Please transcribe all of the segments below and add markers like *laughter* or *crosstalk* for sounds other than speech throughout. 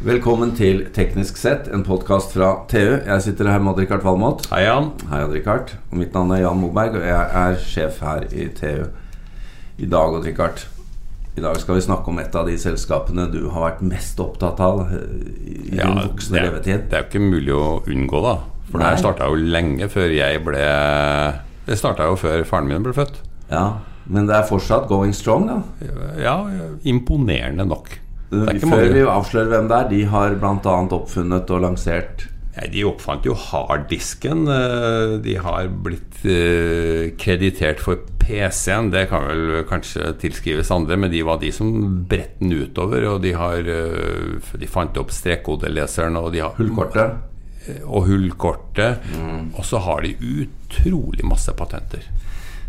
Velkommen til Teknisk sett, en podkast fra TU. Jeg sitter her med Odd-Rikard Valmot. Hei, Jan. Hei, Odd-Rikard. Mitt navn er Jan Moberg, og jeg er sjef her i TU. I dag, Odd-Rikard, i dag skal vi snakke om et av de selskapene du har vært mest opptatt av eh, i Ja, din voksne det, levetid. det er jo ikke mulig å unngå, da. For det her starta jo lenge før jeg ble Det starta jo før faren min ble født. Ja, Men det er fortsatt going strong, da. Ja, imponerende nok. Før vi avslører hvem det er, de har bl.a. oppfunnet og lansert Nei, De oppfant jo harddisken. eh, De har blitt eh, kreditert for PC-en. Det kan vel kanskje tilskrives andre, men de var de som bredte den utover. Og de har eh, De fant opp strekkodeleseren og de har hullkortet. og hullkortet. Mm. Og så har de utrolig masse patenter.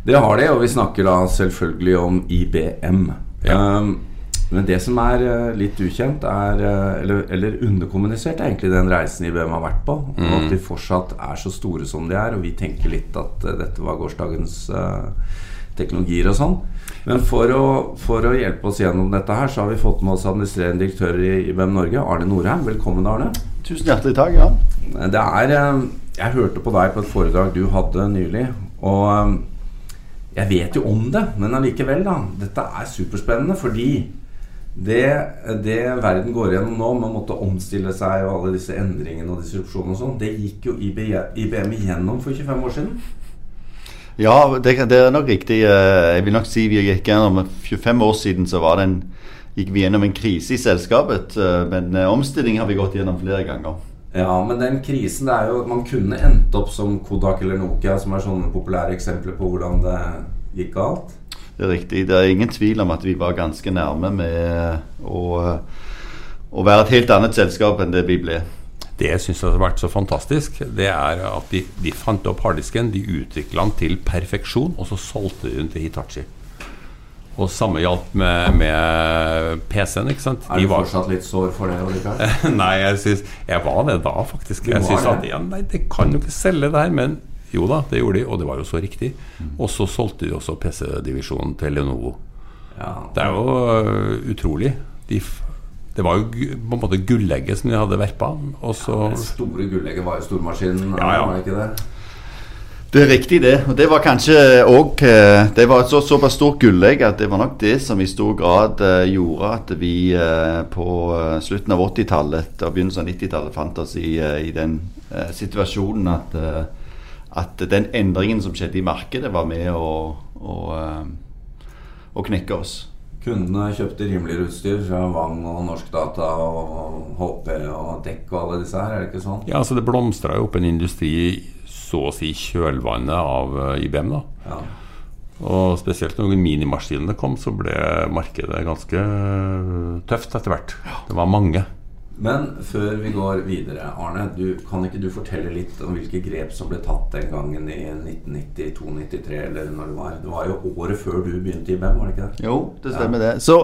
Det har de, og vi snakker da selvfølgelig om IBM. Ja. Um, men det som er eh, litt ukjent, er, eh, eller, eller underkommunisert, er egentlig den reisen IBM har vært på. Og Mm. at de fortsatt er så store som de er. Og vi tenker litt at eh, dette var gårsdagens uh, teknologier og sånn. Men for å, for å hjelpe oss gjennom dette her, så har vi fått med oss administrerende direktør i IBM Norge, Arne Norheim. Velkommen, Arne. Tusen hjertelig takk, ja. Det er Jeg hørte på deg på et foredrag du hadde nylig, og jeg vet jo om det, men allikevel, da. Dette er superspennende fordi det, det verden går gjennom nå, med å måtte omstille seg og alle disse endringene og disrupsjonene og sånn, det gikk jo IBM igjennom for 25 år siden. Ja, det, det er nok riktig. Eh, Jeg vil nok si vi gikk gjennom 25 år siden så var det en, gikk vi gjennom en krise i selskapet. eh, Men eh, omstilling har vi gått gjennom flere ganger. Ja, men den krisen det er jo Man kunne endt opp som Kodak eller Nokia, som er sånne populære eksempler på hvordan det gikk galt. Det er riktig. Det er ingen tvil om at vi var ganske nærme med å, å være et helt annet selskap enn det vi ble. Det jeg syns har vært så fantastisk, det er at de, de fant opp harddisken, de utvikla den til perfeksjon, og så solgte de den til Hitachi. Og samme gjaldt med, med PC-en. ikke sant? Er du var- fortsatt litt sår for det? *laughs* Nei, jeg synes, jeg var det da, faktisk. Jeg synes at ja, Nei, det kan jo ikke selge det her. Men jo da, det gjorde de, og det var jo så riktig. Og så solgte de også PC-divisjonen til Lenovo. Ja. Det er jo øh, utrolig. De, det var jo på en måte gullegget som de hadde verpa. Og så Det store gullegget var jo stormaskinen, Ja, ja. var ikke det? Det er riktig, det. Og det var kanskje òg Det var et så, såpass stort gullegg at det var nok det som i stor grad eh, gjorde at vi på slutten av 80-tallet og begynnelsen av 90-tallet fant oss i, i den situasjonen at, at den endringen som skjedde i markedet, var med å, å, eh, å knekke oss. Kundene kjøpte rimeligere utstyr fra Vang og Norsk Data og HP og Dekk og alle disse her, er det ikke sånn? Ja, så det blomstra jo opp en industri så å si i kjølvannet av øh, IBM. da Ja. Og spesielt når minimaskinene kom, så ble markedet ganske øh, tøft etter hvert. Det var mange. Men før vi går videre, Arne, du, kan ikke du fortelle litt om hvilke grep som ble tatt den gangen i 1992-93, eller når det var? Det var jo året før du begynte i BEM, var det ikke det? Jo, det stemmer det. Så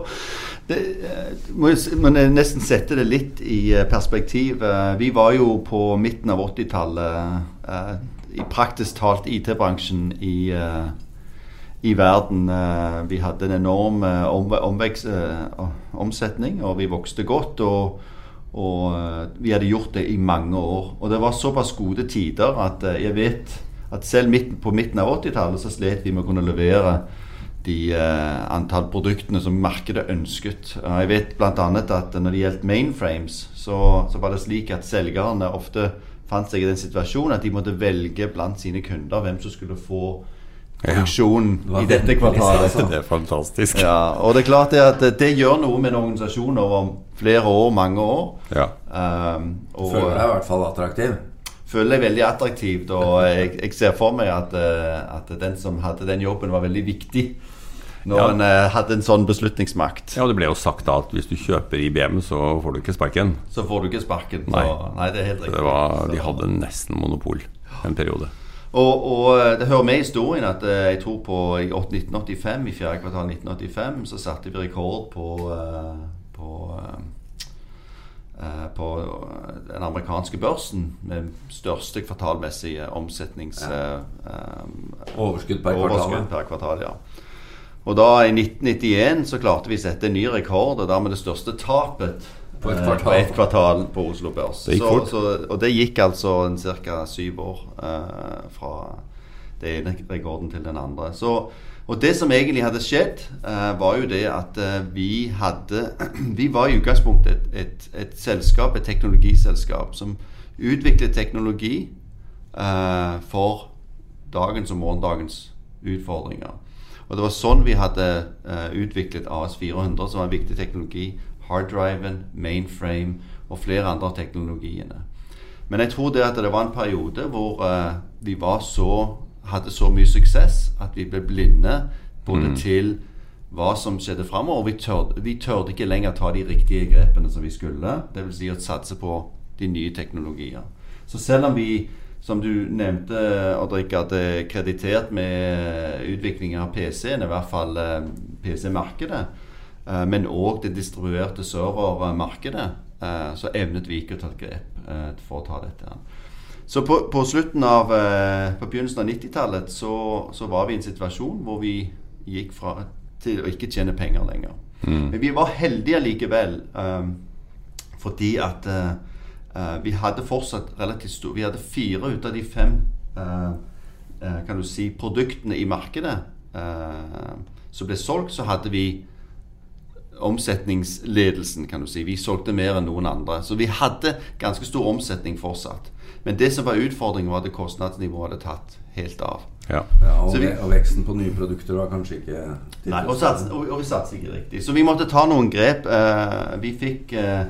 det, eh, må jeg nesten sette det litt i eh, perspektiv. Eh, Vi var jo på midten av 80-tallet eh, i praktisk talt IT-bransjen i, i verden. Vi hadde en enorm omvekst, omsetning, og vi vokste godt. og og eh, vi hadde gjort det i mange år. Og det var såpass gode tider at eh, jeg vet at selv midt, på midten av 80-tallet så slet vi med å kunne levere de uh, antall produktene som markedet ønsket. Uh, jeg vet bl.a. at når det gjaldt mainframes, så, så var det slik at selgerne ofte fant seg i den situasjonen at de måtte velge blant sine kunder hvem som skulle få produksjon ja. i dette kvartalet. altså. Det er fantastisk. Ja, og det er klart det at det gjør noe med en organisasjon over flere år, mange år. Ja. Um, og Føler deg i hvert fall attraktiv. føler deg veldig attraktivt. Og jeg, jeg ser for meg at, eh, at den som hadde den jobben, var veldig viktig når Ja. en eh, hadde en sånn beslutningsmakt. ja, og det ble jo sagt da at hvis du kjøper IBM, så får du ikke sparken. Så får du ikke sparken. Så, Nei. nei, det er helt riktig. det var, de hadde nesten monopol en periode. Og, og eh, det hører med i historien at eh, jeg tror på i 1985, i fjerde kvartal 1985, så satte vi rekord på, eh, på på den amerikanske børsen med største kvartalmessige omsetnings... Ja. eh, Overskudd per overskudd per kvartal. ja. Og da i 1991 så klarte vi å sette en ny rekord, og dermed det største tapet På et eh, kvartal. på et kvartal på Oslo Børs. Det så, så, og det gikk altså ca. syv år eh, fra det ene rekorden til den andre. Så, og det som egentlig hadde skjedd, eh, var jo det at eh, vi hadde *clears throat* Vi var i utgangspunktet et, et, et selskap, et teknologiselskap, som utviklet teknologi eh, for dagens og morgendagens utfordringer. Og det var sånn vi hadde uh, utviklet AS400, som var en viktig teknologi. Harddriven, mainframe og flere andre av teknologiene. Men jeg tror det at det var en periode hvor uh, vi var så, hadde så mye suksess at vi ble blinde både til hva som skjedde framover. Vi tørde, vi tørde ikke lenger ta de riktige grepene som vi skulle. Dvs. Si å satse på de nye teknologier. Så selv om vi som du nevnte, Odd hadde kreditert med utviklingen av PC-en, i hvert fall eh, PC-markedet, men òg det distribuerte servermarkedet, eh, så evnet vi ikke å ta et grep eh, for å ta dette. Så på, på av eh, På begynnelsen av 90-tallet så, så var vi i en situasjon hvor vi gikk fra til å ikke tjene penger lenger. Men vi var heldige likevel, eh, fordi at eh, eh, vi hadde fortsatt relativt stor Vi hadde fire ut av de fem eh, eh, kan du si, produktene i markedet eh, som ble solgt, så hadde vi omsetningsledelsen, kan du si. Vi solgte mer enn noen andre. Så vi hadde ganske stor omsetning fortsatt. Men det som var utfordringen, var at kostnadsnivået hadde tatt helt av. Ja. Ja, og, vi- og veksten på nye produkter var kanskje ikke Nei, og, sats, og, og vi satset ikke riktig. Så vi måtte ta noen grep. Uh, vi fikk uh,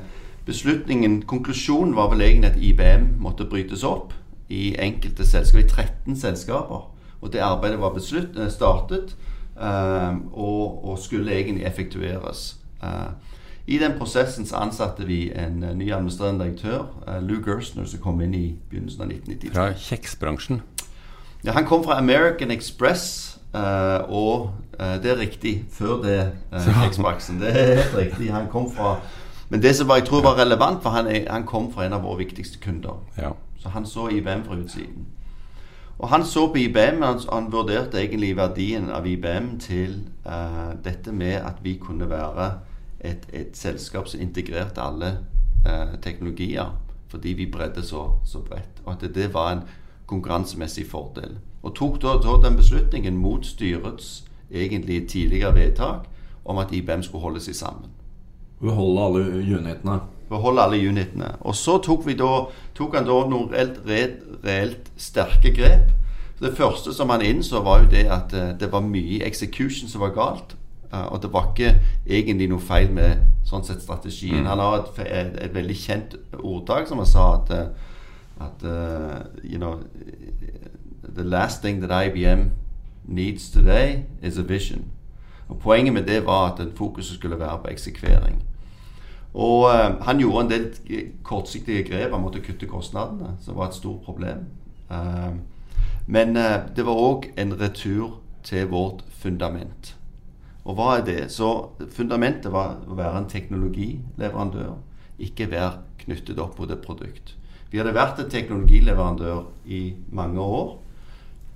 beslutningen Konklusjonen var vel egentlig at IBM måtte brytes opp i enkelte selskaper, i 13 selskaper. Og det arbeidet var beslutt, eh, startet uh, og, og skulle egentlig effektueres. Eh, I den prosessen så ansatte vi en eh, ny administrerende direktør, eh, Lou Gerstner, som kom inn i begynnelsen av 1990 Fra kjeksbransjen. Ja, han kom fra American Express, og det er riktig. Før det uh, X-Maxen. Det er helt riktig. Han kom fra Men det som var, jeg tror var relevant, for han, han kom fra en av våre viktigste kunder. Ja. Så han så IBM fra utsiden. Og han så på IBM, han, han vurderte egentlig verdien av IBM til uh, dette med at vi kunne være et, et selskap som integrerte alle eh, teknologier. Fordi vi bredde så, så bredt. Og at det, det var en konkurransemessig fordel. Og tok da, da den beslutningen mot styrets egentlig tidligere vedtak om at IBM skulle holde seg sammen Beholde alle unitene. beholde alle unitene. Og så tok, vi da, tok han da noen reelt, reelt, reelt sterke grep. Det første som han innså, var jo det at eh, det var mye execution som var galt. Eh, og det var ikke egentlig noe feil med sånn sett strategien. Han har et, et, et veldig kjent ordtak som han sa at, eh, at uh, you know, The last thing that IBM needs today is a vision. Og Poenget med det var at fokuset skulle være på eksekvering. Og uh, han gjorde en del kortsiktige grep. Han måtte kutte kostnadene, som var et stort problem. Uh, men det var òg en retur til vårt fundament. Og hva er det? Så fundamentet var å være en teknologileverandør, ikke være knyttet opp mot et produkt. Vi hadde vært en teknologileverandør i mange år,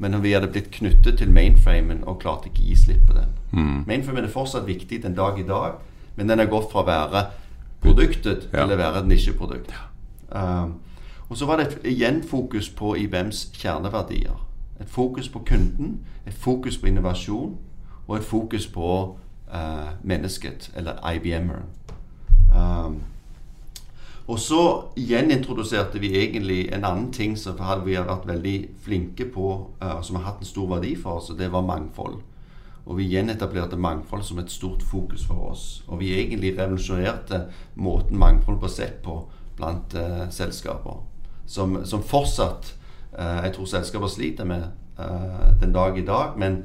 men vi hadde blitt knyttet til mainframen og klarte ikke gi slipp på den. Mainframen er fortsatt viktig den dag i dag, men den har gått fra å være produktet Ja. til å være et nisjeprodukt. Um, og så var det et, igjen fokus på IBMs kjerneverdier. Et fokus på kunden, et fokus på innovasjon og et fokus på uh, mennesket, eller IBM-eren. Um, og så gjenintroduserte vi egentlig en annen ting som vi har vært veldig flinke på, uh, som har hatt en stor verdi for oss, og det var mangfold. Og vi gjenetablerte mangfold som et stort fokus for oss. Og vi egentlig revolusjonerte måten mangfold ble sett på blant uh, selskaper. Som, som fortsatt uh, jeg tror selskaper sliter med den dag i dag, men,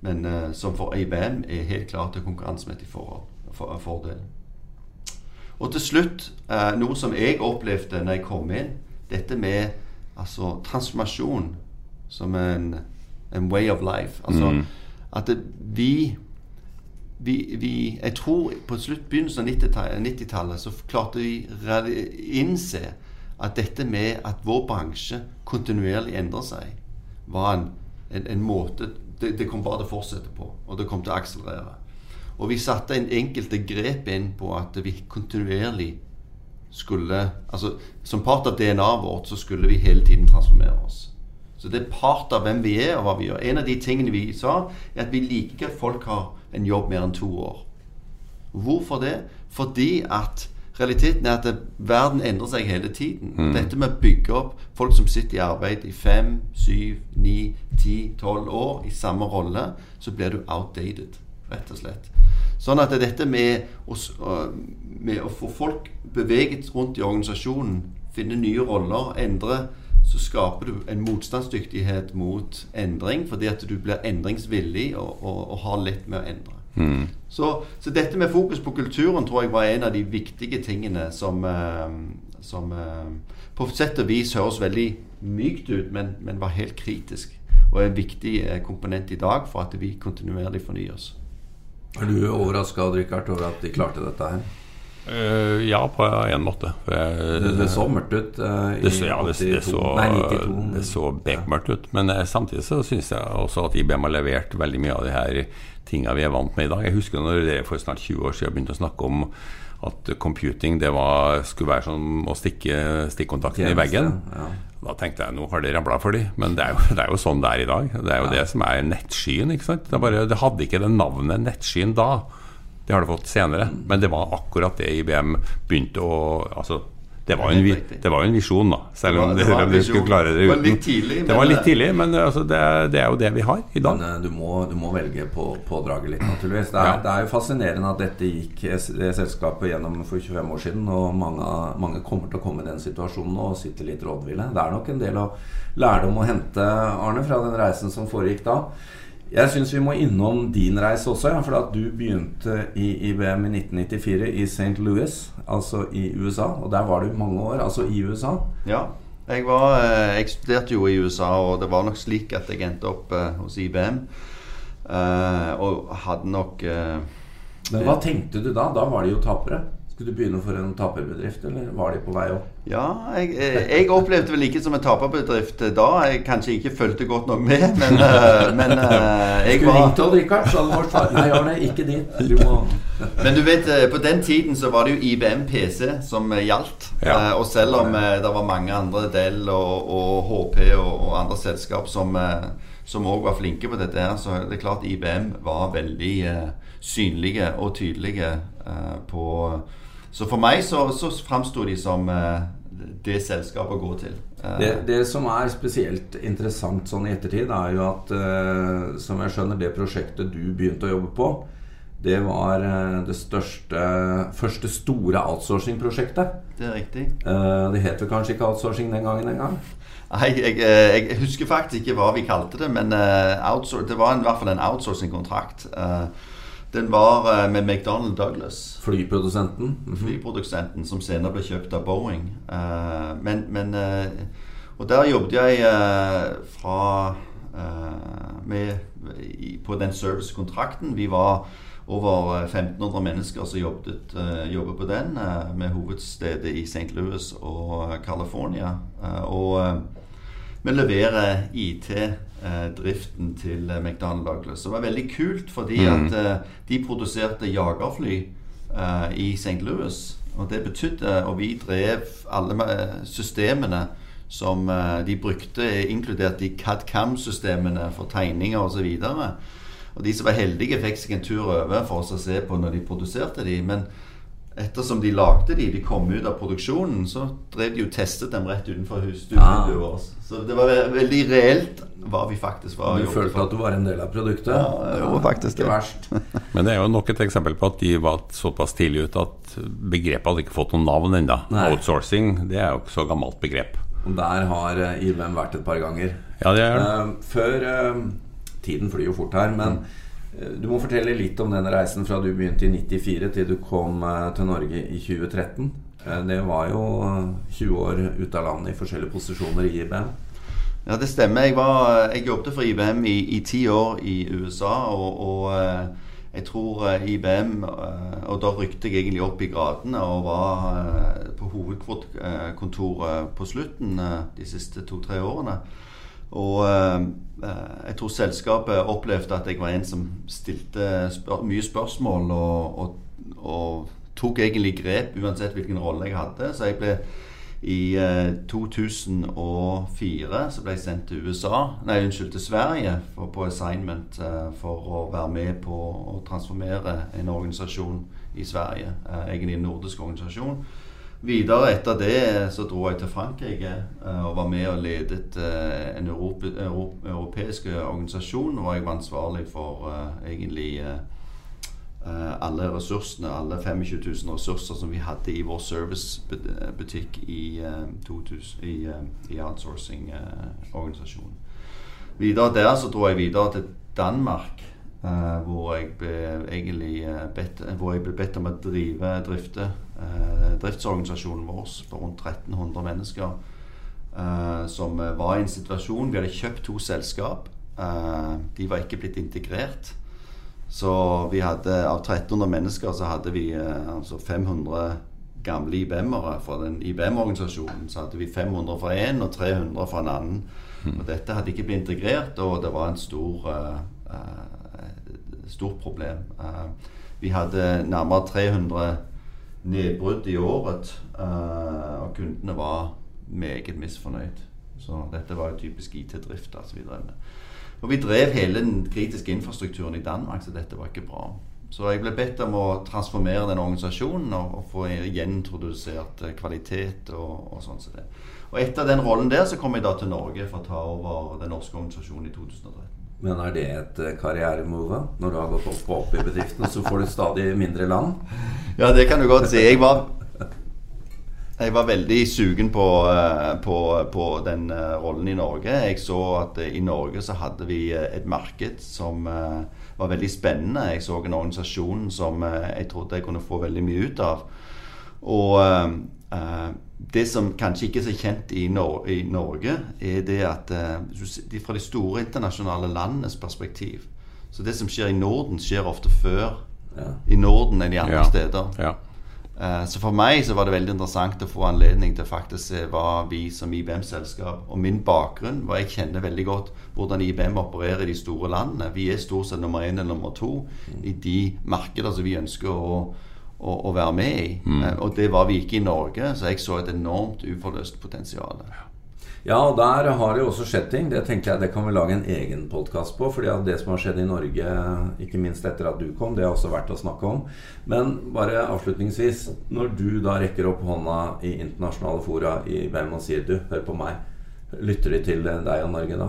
men uh, som for IBM er helt klart et konkurransemessig for, for, fordel. Og til slutt, uh, noe som jeg opplevde når jeg kom inn, dette med altså, transformasjon som en, en way of life. Altså Mm. at det, vi, vi, vi Jeg tror på slutt, begynnelsen av 90-tallet 90 så klarte vi å innse at dette med at vår bransje kontinuerlig endrer seg, var en, en, en måte det, det kom bare til å fortsette på, og det kom til å akselerere. Og vi satte en enkelte grep inn på at vi kontinuerlig skulle Altså som part av DNA-et vårt så skulle vi hele tiden transformere oss. Så det er part av hvem vi er og hva vi gjør. En av de tingene vi sa, er at vi liker at folk har en jobb mer enn to år. Hvorfor det? Fordi at realiteten er at verden endrer seg hele tiden. Mm. Dette med å bygge opp folk som sitter i arbeid i fem, syv, ni, ti, tolv år i samme rolle, så blir du outdated, rett og slett. Sånn at dette med å, med å få folk beveget rundt i organisasjonen, finne nye roller, endre, så skaper du en motstandsdyktighet mot endring, fordi at du blir endringsvillig og, og, og har lett med å endre. Mm. Så, så, dette med fokus på kulturen tror jeg var en av de viktige tingene som, eh, som eh, på sett og vis høres veldig mykt ut, men, men var helt kritisk. Og er en viktig eh, komponent i dag for at vi kontinuerlig fornyer oss. Er du overraska over at de klarte dette her? Uh, ja, på en måte. Jeg, det, det, så mørkt ut uh, det, så, ja, det, 82, det, så, nei, 92. det så bekmørkt ut. Men uh, samtidig så syns jeg også at IBM har levert veldig mye av de her tinga vi er vant med i dag. Jeg husker når dere for snart 20 år siden begynte å snakke om at computing det var, skulle være som å stikke stikkontakten i veggen. Ja. Da tenkte jeg nå har det rabla for de Men det er, jo, *laughs* det er, jo, sånn det er i dag. Det er jo ja. det som er nettskyen. ikke sant? Det, bare, det hadde ikke det navnet nettskyen da. Det har det fått senere. Men det var akkurat det IBM begynte å altså, det var, en, det var jo en visjon, da. Selv om, det var, det *laughs* skulle klare det uten. Det var litt tidlig, men, litt tidlig, men altså, det, det, er jo det vi har i dag. Men, eh, du, må, du må velge på, pådraget litt, naturligvis. Det er, ja. det er, jo fascinerende at dette gikk det selskapet gjennom for 25 år siden. Og mange, mange kommer til å komme i den situasjonen og sitte litt rådville. Det er nok en del av lærdom å hente, Arne, fra den reisen som foregikk da. Jeg syns vi må innom din reise også. Ja, for at du begynte i IBM i 1994 i St. Louis, altså i USA. Og der var du mange år, altså i USA. Ja. Jeg, var, eh, jeg studerte jo i USA, og det var nok slik at jeg endte opp uh, hos IBM. Eh, og hadde nok uh, Men hva tenkte du da? Da var de jo tapere. Skulle du begynne for en taperbedrift, eller var de på vei opp? Ja, jeg, jeg opplevde vel ikke som en taperbedrift da. Jeg kanskje ikke fulgte godt nok med, men, eh, men jeg var Skulle ringt Odd Rikard, så hadde vært far Nei, Arne, ikke dit. Du må Men du vet, eh, på den tiden så var det jo IBM PC som gjaldt. Ja. Og selv om det var mange andre Dell og, og HP og, og, andre selskap som som òg var flinke på dette, her, så det er klart IBM var veldig synlige og tydelige på så for meg så, så framsto de som eh, det selskapet å gå til. Eh, det, det, som er spesielt interessant sånn i ettertid, er jo at eh, som jeg skjønner, det prosjektet du begynte å jobbe på, det var det største første store outsourcing-prosjektet. Det er riktig. Det het vel kanskje ikke outsourcing den gangen engang? Nei, jeg, jeg, husker faktisk ikke hva vi kalte det, men det var i hvert fall en outsourcing-kontrakt. Den var uh, med McDonald Douglas. Flyprodusenten? Mm -hmm. Flyprodusenten som senere ble kjøpt av Boeing. Uh, men, men uh, Og der jobbet jeg fra med, på den servicekontrakten. Vi var over 1500 mennesker som jobbet, jobbet på den, med hovedstedet i St. Louis og California. og vi leverer IT-driften til McDonald Douglas. Det var veldig kult fordi mm. at uh, de produserte jagerfly i St. Louis. Og det betydde Og vi drev alle systemene som de brukte, inkludert de CAD-CAM-systemene for tegninger osv. Og, så og de som var heldige, fikk seg en tur over for oss å se på når de produserte de. Men ettersom de lagde de, de kom ut av produksjonen, så drev de jo testet dem rett utenfor husstudiet ah. vårt. Så det var veldig reelt hva vi faktisk var. Du følte for. at du var en del av produktet? Ja, det var faktisk det. verst. Men det er jo nok et eksempel på at de var såpass tidlig ute at begrepet hadde ikke fått noen navn ennå. Outsourcing det er jo ikke så gammelt begrep. Og der har eh, IBM vært et par ganger. Ja, det er det. Uh, før uh, Tiden flyr jo fort her, men mm. Du må fortelle litt om den reisen fra du begynte i 94 til du kom eh, til Norge i 2013. Eh, det var jo 20 eh, år ute av landet i forskjellige posisjoner i IBM. Ja, det stemmer. Jeg, var, jeg jobbet for IBM i ti år i USA. Og, og, jeg tror IBM Og da rykte jeg egentlig opp i gradene og var på hovedkontoret på slutten de siste to-tre årene. Og uh, jeg tror selskapet opplevde at jeg var en som stilte spør mye spørsmål og, og, og tok egentlig grep uansett hvilken rolle jeg hadde. Så jeg ble i eh, 2004 så ble jeg sendt til USA, nei unnskyld, til Sverige for, på assignment eh, for å være med på å transformere en organisasjon i Sverige. Eh, egentlig en nordisk organisasjon. Videre etter det så dro jeg til Frankrike eh, og var med og ledet eh, en europe, europe, europeisk organisasjon. Og jeg var ansvarlig for uh, egentlig alle ressursene, alle 25 000 ressurser som vi hadde i vår servicebutikk i, 2000, i, i outsourcing-organisasjonen. Videre der så dro jeg videre til Danmark Uh, hvor, jeg ble, egentlig, uh, bedt, hvor jeg ble bedt om å drive drifte uh, driftsorganisasjonen vår for rundt 1300 mennesker. som var i en situasjon Vi hadde kjøpt to selskap. de var ikke blitt integrert. Så vi hadde av 1300 mennesker så hadde vi altså 500 gamle IBM-ere fra den IBM-organisasjonen. Så hadde vi 500 fra én og 300 fra en annen. Mm. Og dette hadde ikke blitt integrert, og det var en stor stort problem. Uh, vi hadde nærmere 300 nedbrudd i året, uh, og kundene var meget misfornøyd. Så dette var jo typisk IT-drift. Altså vi drev vi drev hele den kritiske infrastrukturen i Danmark, så dette var ikke bra. Så jeg ble bedt om å transformere den organisasjonen og, og få gjenintrodusert eh, kvalitet og, og sånn som det. Og etter den rollen der så kom jeg da til Norge for å ta over den norske organisasjonen i 2013. Men er det et eh, karrieremove? Når du har gått opp og opp i bedriften, så får du stadig mindre land? Ja, det kan du godt si. Jeg var, jeg var veldig sugen på, eh, på, på, den eh, rollen i Norge. Jeg så at i Norge så hadde vi et marked som var veldig spennende. Jeg så en organisasjon som jeg trodde jeg kunne få veldig mye ut av. Og det som kanskje ikke er så kjent i, Nor i Norge, er det at uh, fra de store internasjonale landenes perspektiv Så det som skjer i Norden, skjer ofte før ja. i Norden enn i andre ja. steder. Ja. Uh, så for meg så var det veldig interessant å få anledning til faktisk se hva vi som IBM-selskap Og min bakgrunn hva jeg kjenner veldig godt hvordan IBM opererer i de store landene. Vi er stort sett nummer én eller nummer to mm. i de markeder som vi ønsker å å, å være med i. Mm. Eh, og det var vi ikke i Norge, så jeg så et enormt uforløst potensial. Ja, og der har det jo også skjedd ting. Det tenker jeg det kan vi lage en egen podkast på. fordi det som har skjedd i Norge, ikke minst etter at du kom, det er også verdt å snakke om. Men bare avslutningsvis. Når du da rekker opp hånda i internasjonale fora i hvem og sier du, hør på meg. Lytter de til deg og Norge da?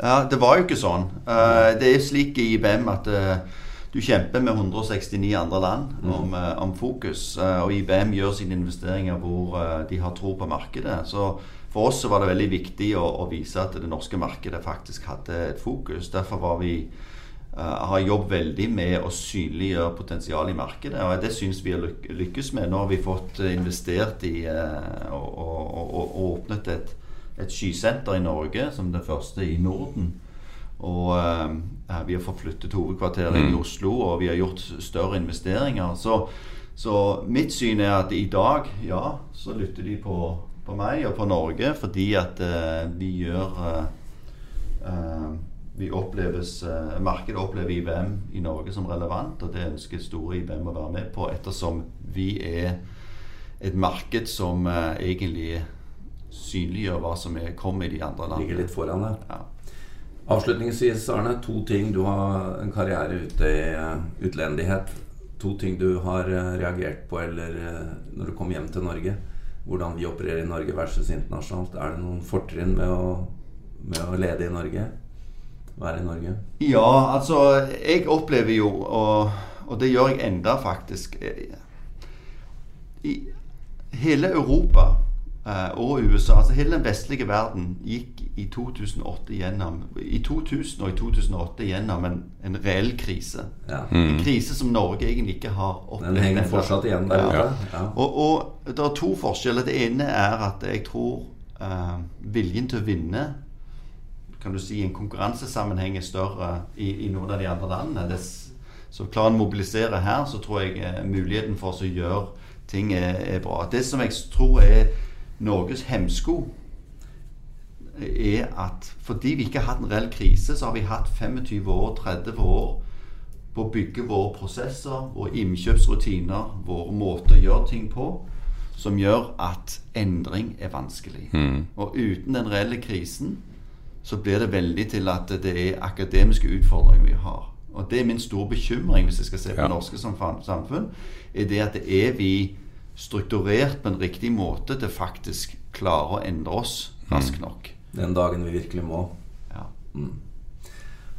Ja, det var jo ikke sånn. Uh, det er slik i IBM at uh, du kjemper med 169 andre land mm. om, mm. om, fokus. Eh, og IBM gjør sine investeringer hvor eh, de har tro på markedet. Så for oss var det veldig viktig å, å vise at det norske markedet faktisk hadde et fokus. Derfor var vi har jobbet veldig med å synliggjøre potensialet i markedet. Og det syns vi har lykkes med. Nå har vi fått investert i og, og, og, og, åpnet et, et skysenter i Norge som det første i Norden. Og eh, vi har forflyttet hovedkvarteret mm. i Oslo, og vi har gjort større investeringer. Så, så, mitt syn er at i dag, ja, så lytter de på, på meg og på Norge fordi at eh, vi gjør eh, vi oppleves, Markedet opplever IBM i Norge som relevant, og det ønsker store IBM å være med på, ettersom vi er et marked som egentlig synliggjør hva som er, kommer i de andre landene. Ligger litt foran. Ja. Avslutningsvis, Arne. To ting. Du har en karriere ute i uh, utlendighet. To ting du har uh, reagert på eller uh, når du kom hjem til Norge. Hvordan vi opererer i Norge versus internasjonalt. Er det noen fortrinn med å, med å lede i Norge? Være i Norge? Ja, altså Jeg opplever jo, og, og det gjør jeg enda faktisk I hele Europa og USA, altså hele den vestlige verden, gikk i 2008 gjennom I 2000 og i 2008 gjennom en, en reell krise. Ja. Mm. En krise som Norge egentlig ikke har opplevd. Den henger fortsatt igjen der ute. Ja. Og, og, det er to forskjeller. Det ene er at jeg tror uh, viljen til å vinne kan du si, en konkurransesammenheng er større i, i, noen av de andre landene. Det, så klarer en å mobilisere her, så tror jeg uh, muligheten for oss å gjøre ting er, er bra. Det som jeg tror er Norges hemsko er at fordi vi ikke har hatt en reell krise, så har vi hatt 25 år, 30 år på å bygge våre prosesser, våre innkjøpsrutiner, våre måter å gjøre ting på, som gjør at endring er vanskelig. Og uten den reelle krisen så blir det veldig til at det er akademiske utfordringer vi har. Og det er min store bekymring hvis jeg skal se på Ja. norske samfunn, er det at det er vi strukturert på en riktig måte til faktisk klare å endre oss raskt nok. Den dagen vi virkelig må. Ja.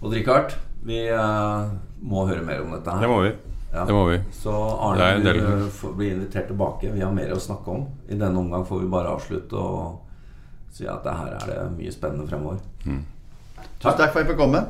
Og Richard, vi eh, må høre mer om dette her. Det må vi. Ja. Det må vi. Så Arne du del- eh, bli invitert tilbake. Vi har mer å snakke om. I denne omgang får vi bare avslutte og si at det her er det mye spennende fremover. Tusen takk for at jeg fikk komme.